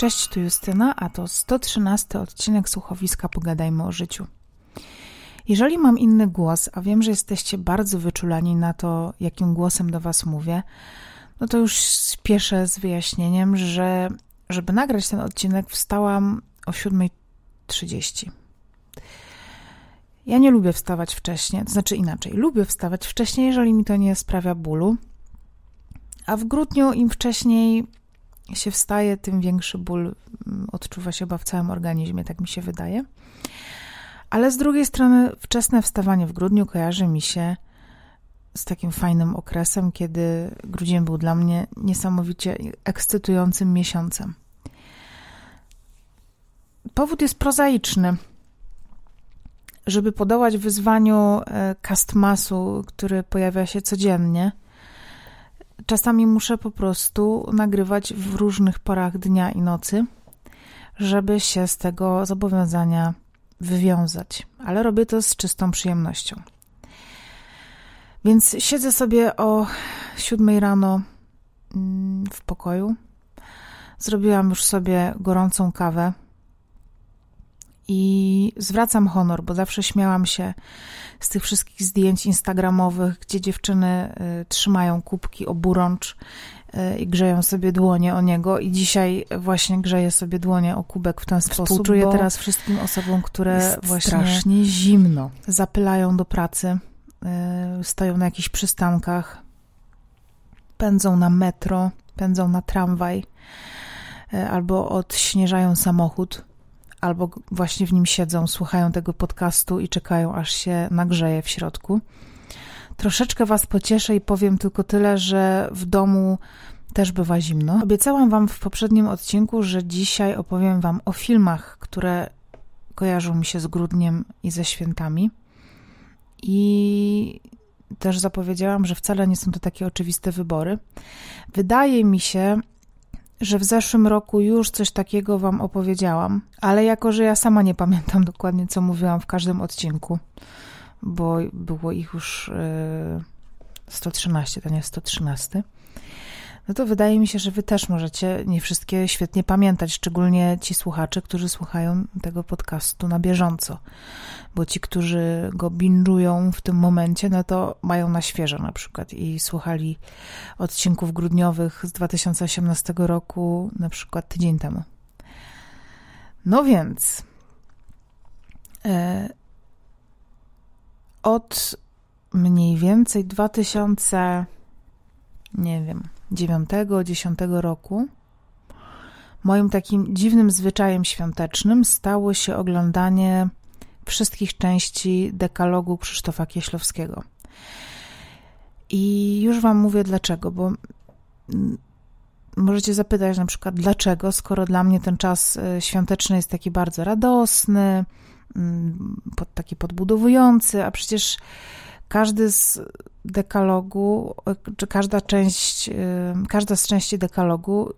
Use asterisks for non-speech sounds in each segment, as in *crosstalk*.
Cześć, tu Justyna, a to 113 odcinek słuchowiska Pogadajmy o życiu. Jeżeli mam inny głos, a wiem, że jesteście bardzo wyczulani na to, jakim głosem do Was mówię, no to już spieszę z wyjaśnieniem, że żeby nagrać ten odcinek, wstałam o 7.30. Ja nie lubię wstawać wcześniej, to znaczy inaczej, lubię wstawać wcześniej, jeżeli mi to nie sprawia bólu. A w grudniu im wcześniej się wstaje, tym większy ból mm, odczuwa się chyba w całym organizmie, tak mi się wydaje. Ale z drugiej strony, wczesne wstawanie w grudniu kojarzy mi się z takim fajnym okresem, kiedy grudzień był dla mnie niesamowicie ekscytującym miesiącem. Powód jest prozaiczny. Żeby podołać wyzwaniu e, który pojawia się codziennie, czasami muszę po prostu nagrywać w różnych porach dnia i nocy, żeby się z tego zobowiązania wywiązać, ale robię to z czystą przyjemnością. Więc siedzę sobie o siódmej rano mm, w pokoju. Zrobiłam już sobie gorącą kawę i zwracam honor, bo zawsze śmiałam się z tych wszystkich zdjęć instagramowych, gdzie dziewczyny y, trzymają kubki oburącz y, i grzeją sobie dłonie o niego i dzisiaj właśnie grzeję sobie dłonie o kubek w ten sposób. Współczuję teraz wszystkim osobom, które właśnie strasznie zimno zapylają do pracy, y, stoją na jakichś przystankach, pędzą na metro, pędzą na tramwaj albo odśnieżają samochód albo właśnie w nim siedzą, słuchają tego podcastu i czekają, aż się nagrzeje w środku. Troszeczkę Was pocieszę i powiem tylko tyle, że w domu też bywa zimno. Obiecałam Wam w poprzednim odcinku, że dzisiaj opowiem Wam o filmach, które kojarzą mi się z grudniem i ze świętami. I też zapowiedziałam, że wcale nie są to takie oczywiste wybory. Wydaje mi się, że w zeszłym roku już coś takiego Wam opowiedziałam, ale jako, że ja sama nie pamiętam dokładnie, co mówiłam w każdym odcinku, bo było ich już 113, to nie 113, no to wydaje mi się, że Wy też możecie nie wszystkie świetnie pamiętać, szczególnie ci słuchacze, którzy słuchają tego podcastu na bieżąco, bo ci, którzy go binżują w tym momencie, no to mają na świeżo na przykład i słuchali odcinków grudniowych z 2018 roku, na przykład tydzień temu. No więc e, od mniej więcej 2000 nie wiem, 9-10 roku, moim takim dziwnym zwyczajem świątecznym stało się oglądanie wszystkich części dekalogu Krzysztofa Kieślowskiego. I już Wam mówię dlaczego, bo możecie zapytać na przykład dlaczego, skoro dla mnie ten czas e, świąteczny jest taki bardzo radosny, taki podbudowujący, a przecież każdy z dekalogu, czy każda część, y, każda z części dekalogu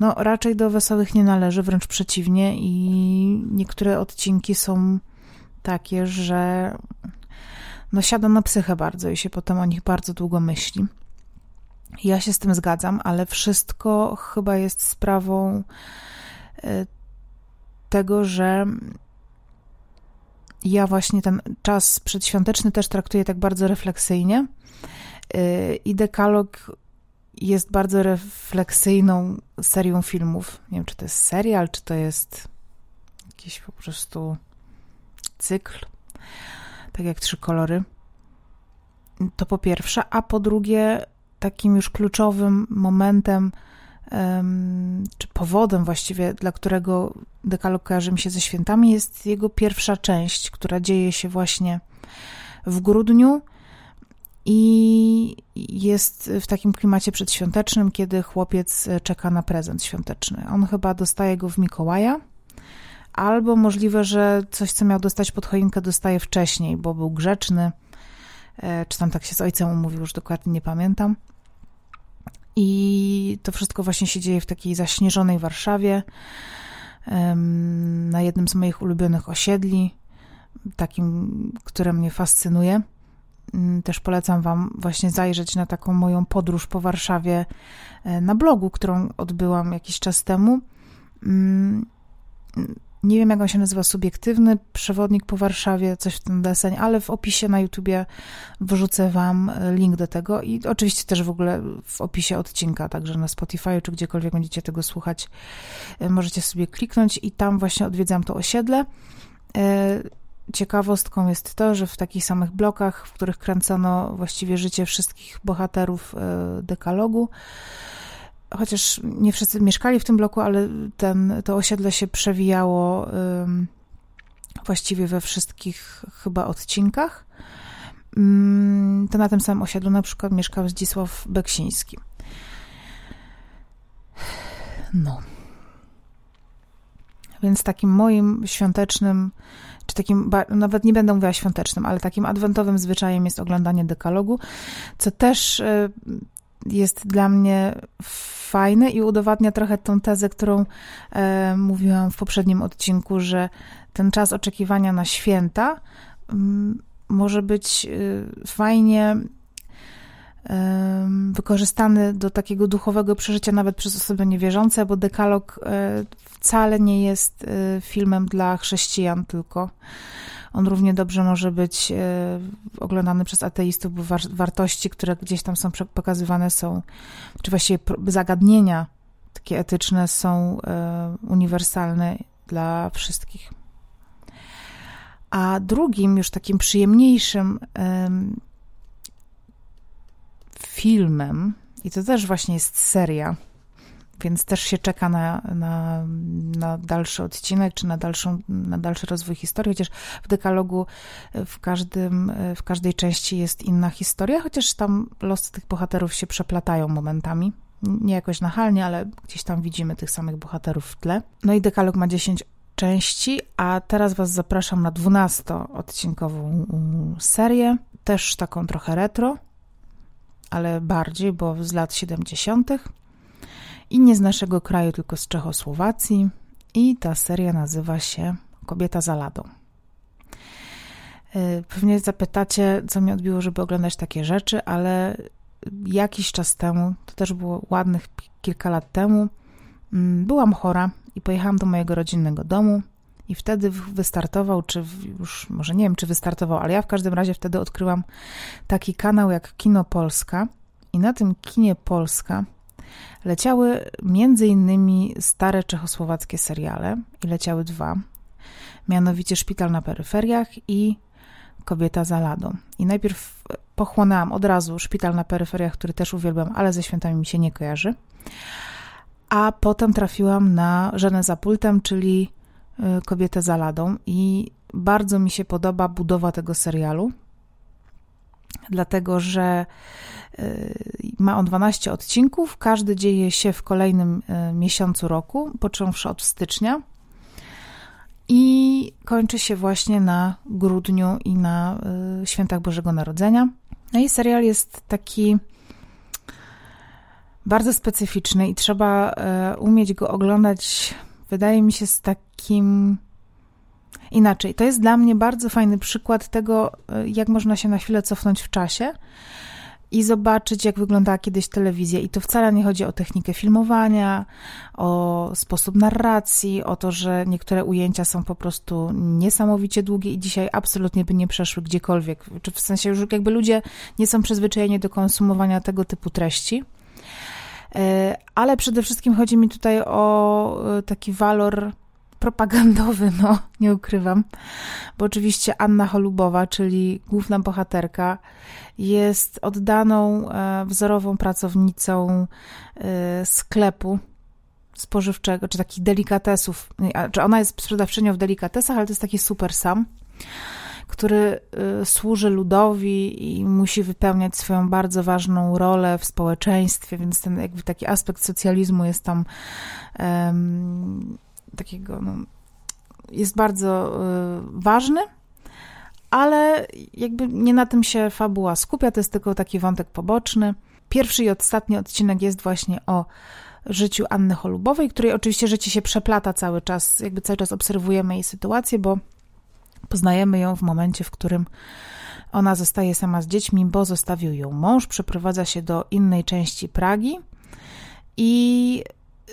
no raczej do wesołych nie należy, wręcz przeciwnie i niektóre odcinki są takie, że no siada na psychę bardzo i się potem o nich bardzo długo myśli. Ja się z tym zgadzam, ale wszystko chyba jest sprawą y, tego, że ja właśnie ten czas przedświąteczny też traktuję tak bardzo refleksyjnie. Y, I dekalog jest bardzo refleksyjną serią filmów. Nie wiem, czy to jest serial, czy to jest jakiś po prostu cykl, tak jak trzy kolory. To po pierwsze, a po drugie, takim już kluczowym momentem czy powodem właściwie, dla którego dekalog kojarzy mi się ze świętami, jest jego pierwsza część, która dzieje się właśnie w grudniu i jest w takim klimacie przedświątecznym, kiedy chłopiec czeka na prezent świąteczny. On chyba dostaje go w Mikołaja, albo możliwe, że coś, co miał dostać pod choinkę, dostaje wcześniej, bo był grzeczny, e, czy tam tak się z ojcem umówił, już dokładnie nie pamiętam. I to wszystko właśnie się dzieje w takiej zaśnieżonej Warszawie, na jednym z moich ulubionych osiedli, takim, które mnie fascynuje. mm, też polecam Wam właśnie zajrzeć na taką moją podróż po Warszawie e, na blogu, którą odbyłam jakiś czas temu. Nie wiem, jak on się nazywa, subiektywny przewodnik po Warszawie, coś w ten deseń, ale w opisie na YouTubie wrzucę Wam e, link do tego i oczywiście też w ogóle w opisie odcinka, także na Spotify czy gdziekolwiek będziecie tego słuchać, e, możecie sobie kliknąć i tam właśnie odwiedzam to osiedle. E, ciekawostką jest to, że w takich samych blokach, w których kręcono właściwie życie wszystkich bohaterów dekalogu, chociaż nie wszyscy mieszkali w tym bloku, ale ten, to osiedle się przewijało właściwie we wszystkich chyba odcinkach. Um, to na tym samym osiedlu na przykład mieszkał Zdzisław Beksiński. No. Więc takim moim świątecznym, czy takim, nawet nie będę mówiła świątecznym, ale takim adwentowym zwyczajem jest oglądanie dekalogu, co też e, jest dla mnie fajne i udowadnia trochę tą tezę, którą e, mówiłam w poprzednim odcinku, że ten czas oczekiwania na święta m, może być y, fajnie wykorzystany do takiego duchowego przeżycia nawet przez osoby niewierzące, bo dekalog e, wcale nie jest e, filmem dla chrześcijan tylko. On równie dobrze może być e, oglądany przez ateistów, bo wartości, które gdzieś tam są pokazywane są, czy właściwie zagadnienia takie etyczne są uniwersalne dla wszystkich. A drugim, już takim przyjemniejszym filmem, i to też właśnie jest seria, więc też się czeka na, na, na dalszy odcinek, czy na, dalszą, na dalszy rozwój historii, chociaż w dekalogu w, każdym, w każdej części jest inna historia, chociaż tam losy tych bohaterów się przeplatają momentami. Nie jakoś nachalnie, ale gdzieś tam widzimy tych samych bohaterów w tle. No i dekalog ma 10 części, a teraz Was zapraszam na 12-odcinkową serię, też taką trochę retro, ale bardziej, bo z lat 70. i nie z naszego kraju, tylko z Czechosłowacji. I ta seria nazywa się Kobieta za ladą. Y, pewnie zapytacie, co mi odbiło, żeby oglądać takie rzeczy, ale jakiś czas temu, to też było ładnych kilka lat temu, mm, byłam chora i pojechałam do mojego rodzinnego domu i wtedy wystartował, czy już może nie wiem, czy wystartował, ale ja w każdym razie wtedy odkryłam taki kanał jak Kino Polska. I na tym kinie Polska leciały między innymi stare czechosłowackie seriale i leciały dwa. Mianowicie Szpital na peryferiach i Kobieta za ladą. I najpierw pochłonęłam od razu Szpital na peryferiach, który też uwielbiam, ale ze świętami mi się nie kojarzy. A potem trafiłam na Żenę za pultem, czyli Y, Kobietę za ladą i bardzo mi się podoba budowa tego serialu, dlatego że y, ma on 12 odcinków, każdy dzieje się w kolejnym y, miesiącu roku, począwszy od stycznia i kończy się właśnie na grudniu i na świętach Bożego Narodzenia. No i serial jest taki bardzo specyficzny i trzeba umieć go oglądać wydaje mi się, z takim. Inaczej, to jest dla mnie bardzo fajny przykład tego, e, jak można się na chwilę cofnąć w czasie i zobaczyć, jak wyglądała kiedyś telewizja. I to wcale nie chodzi o technikę filmowania, o sposób narracji, o to, że niektóre ujęcia są po prostu niesamowicie długie i dzisiaj absolutnie by nie przeszły gdziekolwiek. Czy w sensie już jakby ludzie nie są przyzwyczajeni do konsumowania tego typu treści. E, ale przede wszystkim chodzi mi tutaj o e, taki walor propagandowy, no, nie ukrywam, bo oczywiście Anna Holubowa, czyli główna bohaterka, jest oddaną, e, wzorową pracownicą sklepu spożywczego, czy takich delikatesów, czy ona jest sprzedawczynią w delikatesach, ale to jest taki super sam który y, służy ludowi i musi wypełniać swoją bardzo ważną rolę w społeczeństwie, więc ten jakby taki aspekt socjalizmu jest tam um, takiego, no, jest bardzo y, ważny, ale jakby nie na tym się fabuła skupia, to jest tylko taki wątek poboczny. Pierwszy i ostatni odcinek jest właśnie o życiu Anny Cholubowej, której oczywiście życie się przeplata cały czas, jakby cały czas obserwujemy jej sytuację, bo Poznajemy ją w momencie, w którym Ona zostaje sama z dziećmi, bo zostawił ją mąż, przeprowadza się do innej części Pragi i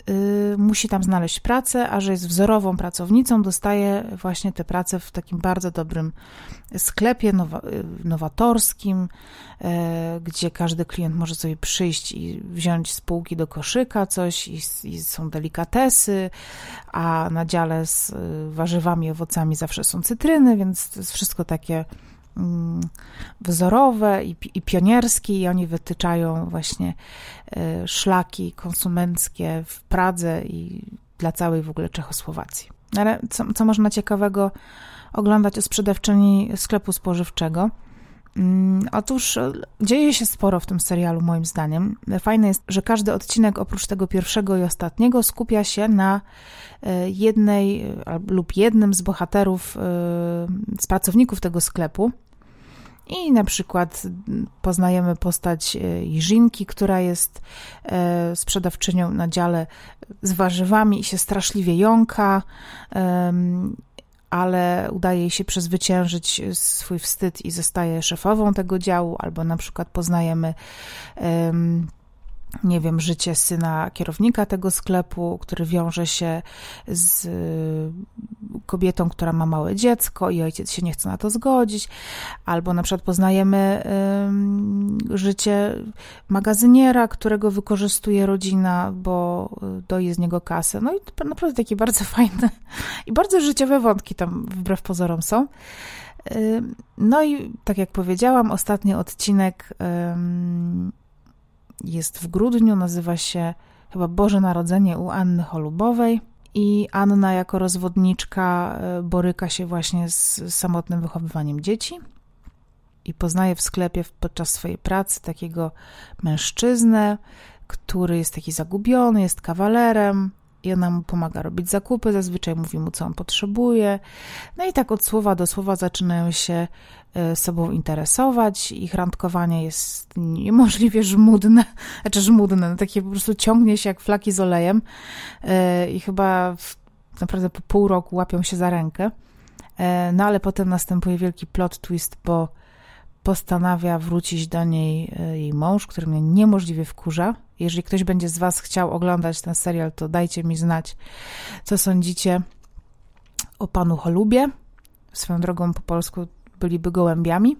y, musi tam znaleźć pracę, a że jest wzorową pracownicą, dostaje właśnie tę pracę w takim bardzo dobrym sklepie nowa, y, nowatorskim, y, gdzie każdy klient może sobie przyjść i wziąć z półki do koszyka coś i, i są delikatesy, a na dziale z warzywami, owocami zawsze są cytryny, więc to jest wszystko takie wzorowe i, i pionierskie i oni wytyczają właśnie e, szlaki konsumenckie w Pradze i dla całej w ogóle Czechosłowacji. Ale co, co można ciekawego oglądać o sprzedawczyni sklepu spożywczego? Mm, otóż e, dzieje się sporo w tym serialu, moim zdaniem. Fajne jest, że każdy odcinek, oprócz tego pierwszego i ostatniego, skupia się na e, jednej lub jednym z bohaterów, z pracowników tego sklepu. I na przykład poznajemy postać Jiżinki, która jest e, sprzedawczynią na dziale z warzywami i się straszliwie jąka, ale udaje jej się przezwyciężyć swój wstyd i zostaje szefową tego działu, albo na przykład poznajemy nie wiem, życie syna kierownika tego sklepu, który wiąże się z y, kobietą, która ma małe dziecko i ojciec się nie chce na to zgodzić, albo na przykład poznajemy życie magazyniera, którego wykorzystuje rodzina, bo doje z niego kasę. No i naprawdę takie bardzo *laughs* fajne i bardzo życiowe wątki tam wbrew pozorom są. No i tak jak powiedziałam, ostatni odcinek jest w grudniu, nazywa się chyba Boże Narodzenie u Anny Cholubowej. I Anna, jako rozwodniczka, e, boryka się właśnie z samotnym wychowywaniem dzieci i poznaje w sklepie podczas swojej pracy takiego mężczyznę, który jest taki zagubiony, jest kawalerem, i ona mu pomaga robić zakupy, zazwyczaj mówi mu, co on potrzebuje. No i tak od słowa do słowa zaczynają się e, sobą interesować. Ich randkowanie jest niemożliwie żmudne, *laughs* znaczy żmudne, no takie po prostu ciągnie się jak flaki z olejem e, i chyba naprawdę po pół roku łapią się za rękę. E, no ale potem następuje wielki plot twist, bo postanawia wrócić do niej jej mąż, który mnie niemożliwie wkurza jeżeli ktoś będzie z Was chciał oglądać ten serial, to dajcie mi znać, co sądzicie o panu Holubie. Swoją drogą po polsku byliby gołębiami.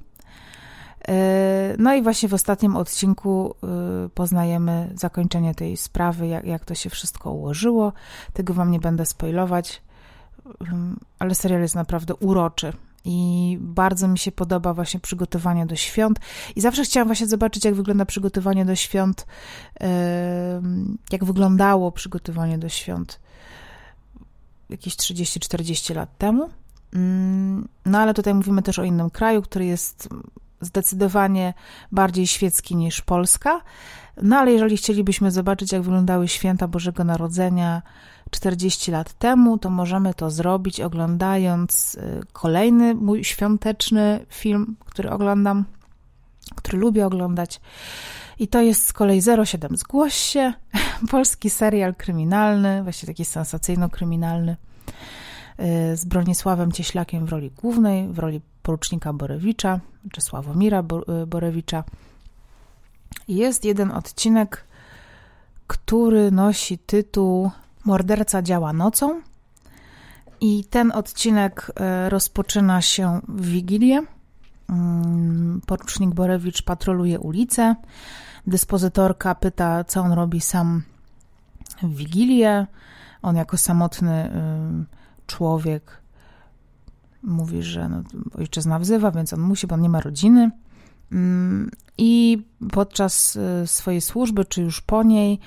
E, no i właśnie w ostatnim odcinku e, poznajemy zakończenie tej sprawy, jak, jak to się wszystko ułożyło. Tego Wam nie będę spoilować, ale serial jest naprawdę uroczy. I bardzo mi się podoba właśnie przygotowanie do świąt. I zawsze chciałam właśnie zobaczyć, jak wygląda przygotowanie do świąt, jak wyglądało przygotowanie do świąt jakieś 30-40 lat temu. Mm, no ale tutaj mówimy też o innym kraju, który jest zdecydowanie bardziej świecki niż Polska. No ale jeżeli chcielibyśmy zobaczyć, jak wyglądały święta Bożego Narodzenia 40 lat temu, to możemy to zrobić oglądając y, kolejny mój świąteczny film, który oglądam, który lubię oglądać. I to jest z kolei 07 Zgłoś się, *laughs* polski serial kryminalny, właściwie taki sensacyjno-kryminalny, y, z Bronisławem Cieślakiem w roli głównej, w roli porucznika Borewicza, czy Sławomira y, Borewicza. Jest jeden odcinek, który nosi tytuł Morderca działa nocą. I ten odcinek e, rozpoczyna się w Wigilię. Mm, porucznik Borewicz patroluje ulicę. Dyspozytorka pyta, co on robi sam w Wigilię. On jako samotny człowiek mówi, że no, ojczyzna wzywa, więc on musi, bo on nie ma rodziny. Mm, I podczas e, swojej służby, czy już po niej,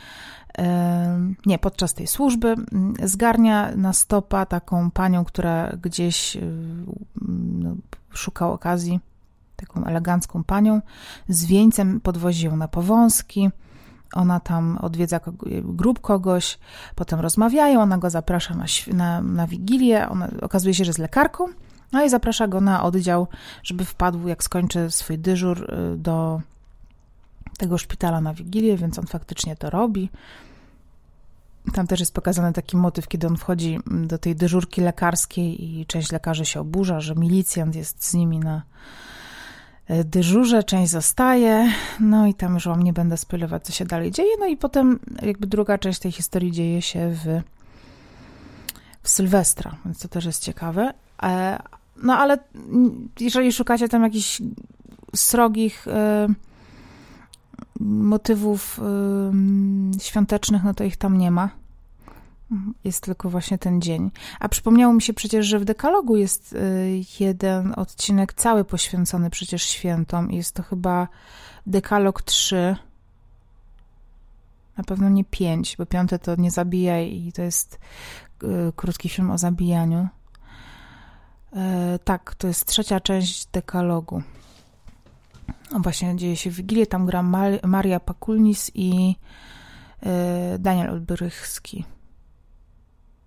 nie, podczas tej służby mm, zgarnia na stopa taką panią, która gdzieś y, no, szuka okazji, taką elegancką panią, z wieńcem podwozi ją na powązki, ona tam odwiedza grup kogoś, potem rozmawiają, ona go zaprasza na, na, na wigilię, ona, okazuje się, że jest lekarką, no i zaprasza go na oddział, żeby wpadł, jak skończy swój dyżur, y, do tego szpitala na Wigilię, więc on faktycznie to robi. Tam też jest pokazany taki motyw, kiedy on wchodzi do tej dyżurki lekarskiej i część lekarzy się oburza, że milicjant jest z nimi na, e, dyżurze, część zostaje, no i tam już wam nie będę spoilować, co się dalej dzieje, no i potem jakby druga część tej historii dzieje się w, w Sylwestra, więc to też jest ciekawe. E, no ale jeżeli szukacie tam jakichś srogich motywów świątecznych, no to ich tam nie ma jest tylko właśnie ten dzień. A przypomniało mi się przecież, że w dekalogu jest y, jeden odcinek cały poświęcony przecież świętom. Jest to chyba dekalog 3. Na pewno nie 5, bo piąte to nie zabijaj i to jest y, krótki film o zabijaniu. Y, tak, to jest trzecia część dekalogu. O, właśnie dzieje się w Wigilię, tam gra Maria Pakulnis i Daniel Olbrychski.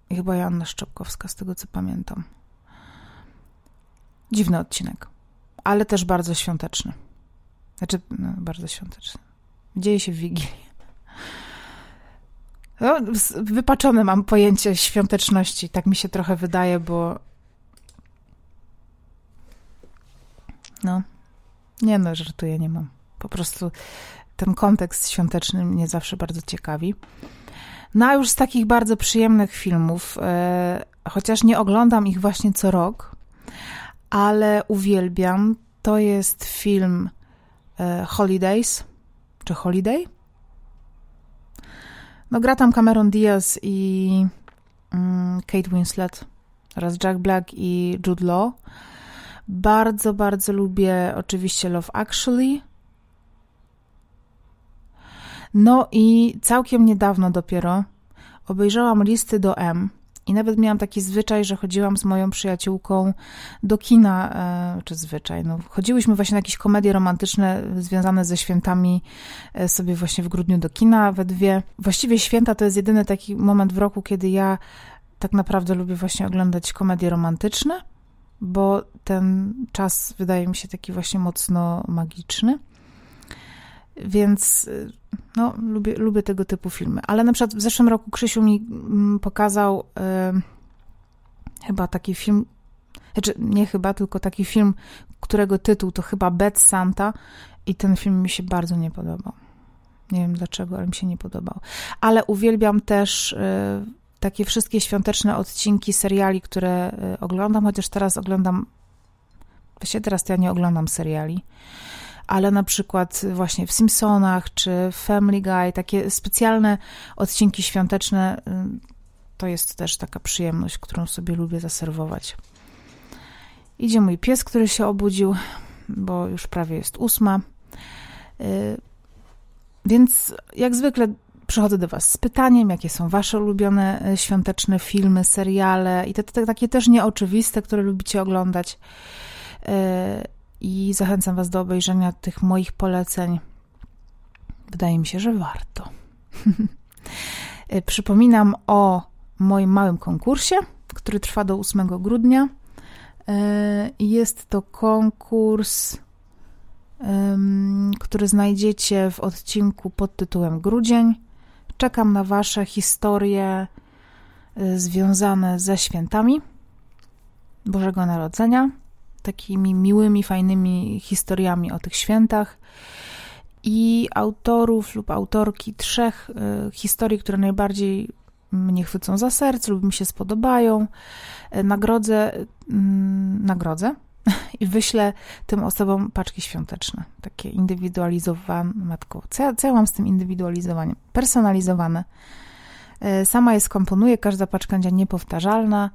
I chyba Joanna Szczepkowska, z tego co pamiętam. Dziwny odcinek, ale też bardzo świąteczny. Znaczy, no, bardzo świąteczny. Dzieje się w Wigilii. No, wypaczone mam pojęcie świąteczności, tak mi się trochę wydaje, bo no, nie no, żartuję, nie mam. Po prostu ten kontekst świąteczny mnie zawsze bardzo ciekawi. No a już z takich bardzo przyjemnych filmów, e, chociaż nie oglądam ich właśnie co rok, ale uwielbiam, to jest film e, Holidays, czy Holiday? No gra tam Cameron Diaz i mm, Kate Winslet oraz Jack Black i Jude Law. Bardzo, bardzo lubię oczywiście Love Actually, no i całkiem niedawno dopiero obejrzałam listy do M. I nawet miałam taki zwyczaj, że chodziłam z moją przyjaciółką do kina, e, czy zwyczaj, no, chodziłyśmy właśnie na jakieś komedie romantyczne związane ze świętami e, sobie właśnie w grudniu do kina we dwie. Właściwie święta to jest jedyny taki moment w roku, kiedy ja tak naprawdę lubię właśnie oglądać komedie romantyczne, bo ten czas wydaje mi się taki właśnie mocno magiczny. Więc no, lubię, lubię tego typu filmy. Ale na przykład w zeszłym roku Krzysiu mi mm, pokazał y, chyba taki film, znaczy nie chyba, tylko taki film, którego tytuł to chyba Bad Santa i ten film mi się bardzo nie podobał. Nie wiem dlaczego, ale mi się nie podobał. Ale uwielbiam też y, takie wszystkie świąteczne odcinki seriali, które y, oglądam, chociaż teraz oglądam, właściwie teraz to ja nie oglądam seriali, ale na przykład właśnie w Simpsonach czy Family Guy, takie specjalne odcinki świąteczne, y, to jest też taka przyjemność, którą sobie lubię zaserwować. Idzie mój pies, który się obudził, bo już prawie jest ósma. Y, więc jak zwykle przychodzę do Was z pytaniem, jakie są Wasze ulubione y, świąteczne filmy, seriale i te, te takie też nieoczywiste, które lubicie oglądać i zachęcam Was do obejrzenia tych moich poleceń. Wydaje mi się, że warto. *laughs* Przypominam o moim małym konkursie, który trwa do 8 grudnia. E, jest to konkurs, który znajdziecie w odcinku pod tytułem Grudzień. Czekam na Wasze historie e, związane ze świętami Bożego Narodzenia takimi miłymi, fajnymi historiami o tych świętach i autorów lub autorki trzech y, historii, które najbardziej mnie chwycą za serce lub mi się spodobają. Y, nagrodzę, y, nagrodzę i wyślę tym osobom paczki świąteczne, takie indywidualizowane. Matko, co ja, co ja mam z tym indywidualizowaniem? Personalizowane. Sama je skomponuję, każda paczka będzie niepowtarzalna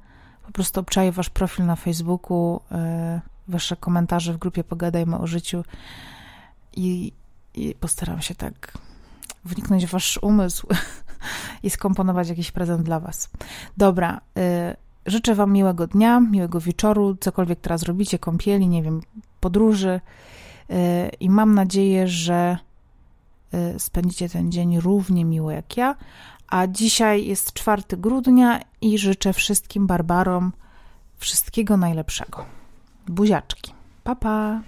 po prostu obczaję wasz profil na Facebooku, e, wasze komentarze w grupie Pogadajmy o życiu i, i postaram się tak wniknąć w wasz umysł *laughs* i skomponować jakiś prezent dla was. Dobra, e, życzę wam miłego dnia, miłego wieczoru, cokolwiek teraz robicie, kąpieli, nie wiem, podróży e, i mam nadzieję, że spędzicie ten dzień równie miło jak ja, a dzisiaj jest 4 grudnia i życzę wszystkim Barbarom wszystkiego najlepszego. Buziaczki. Pa, pa.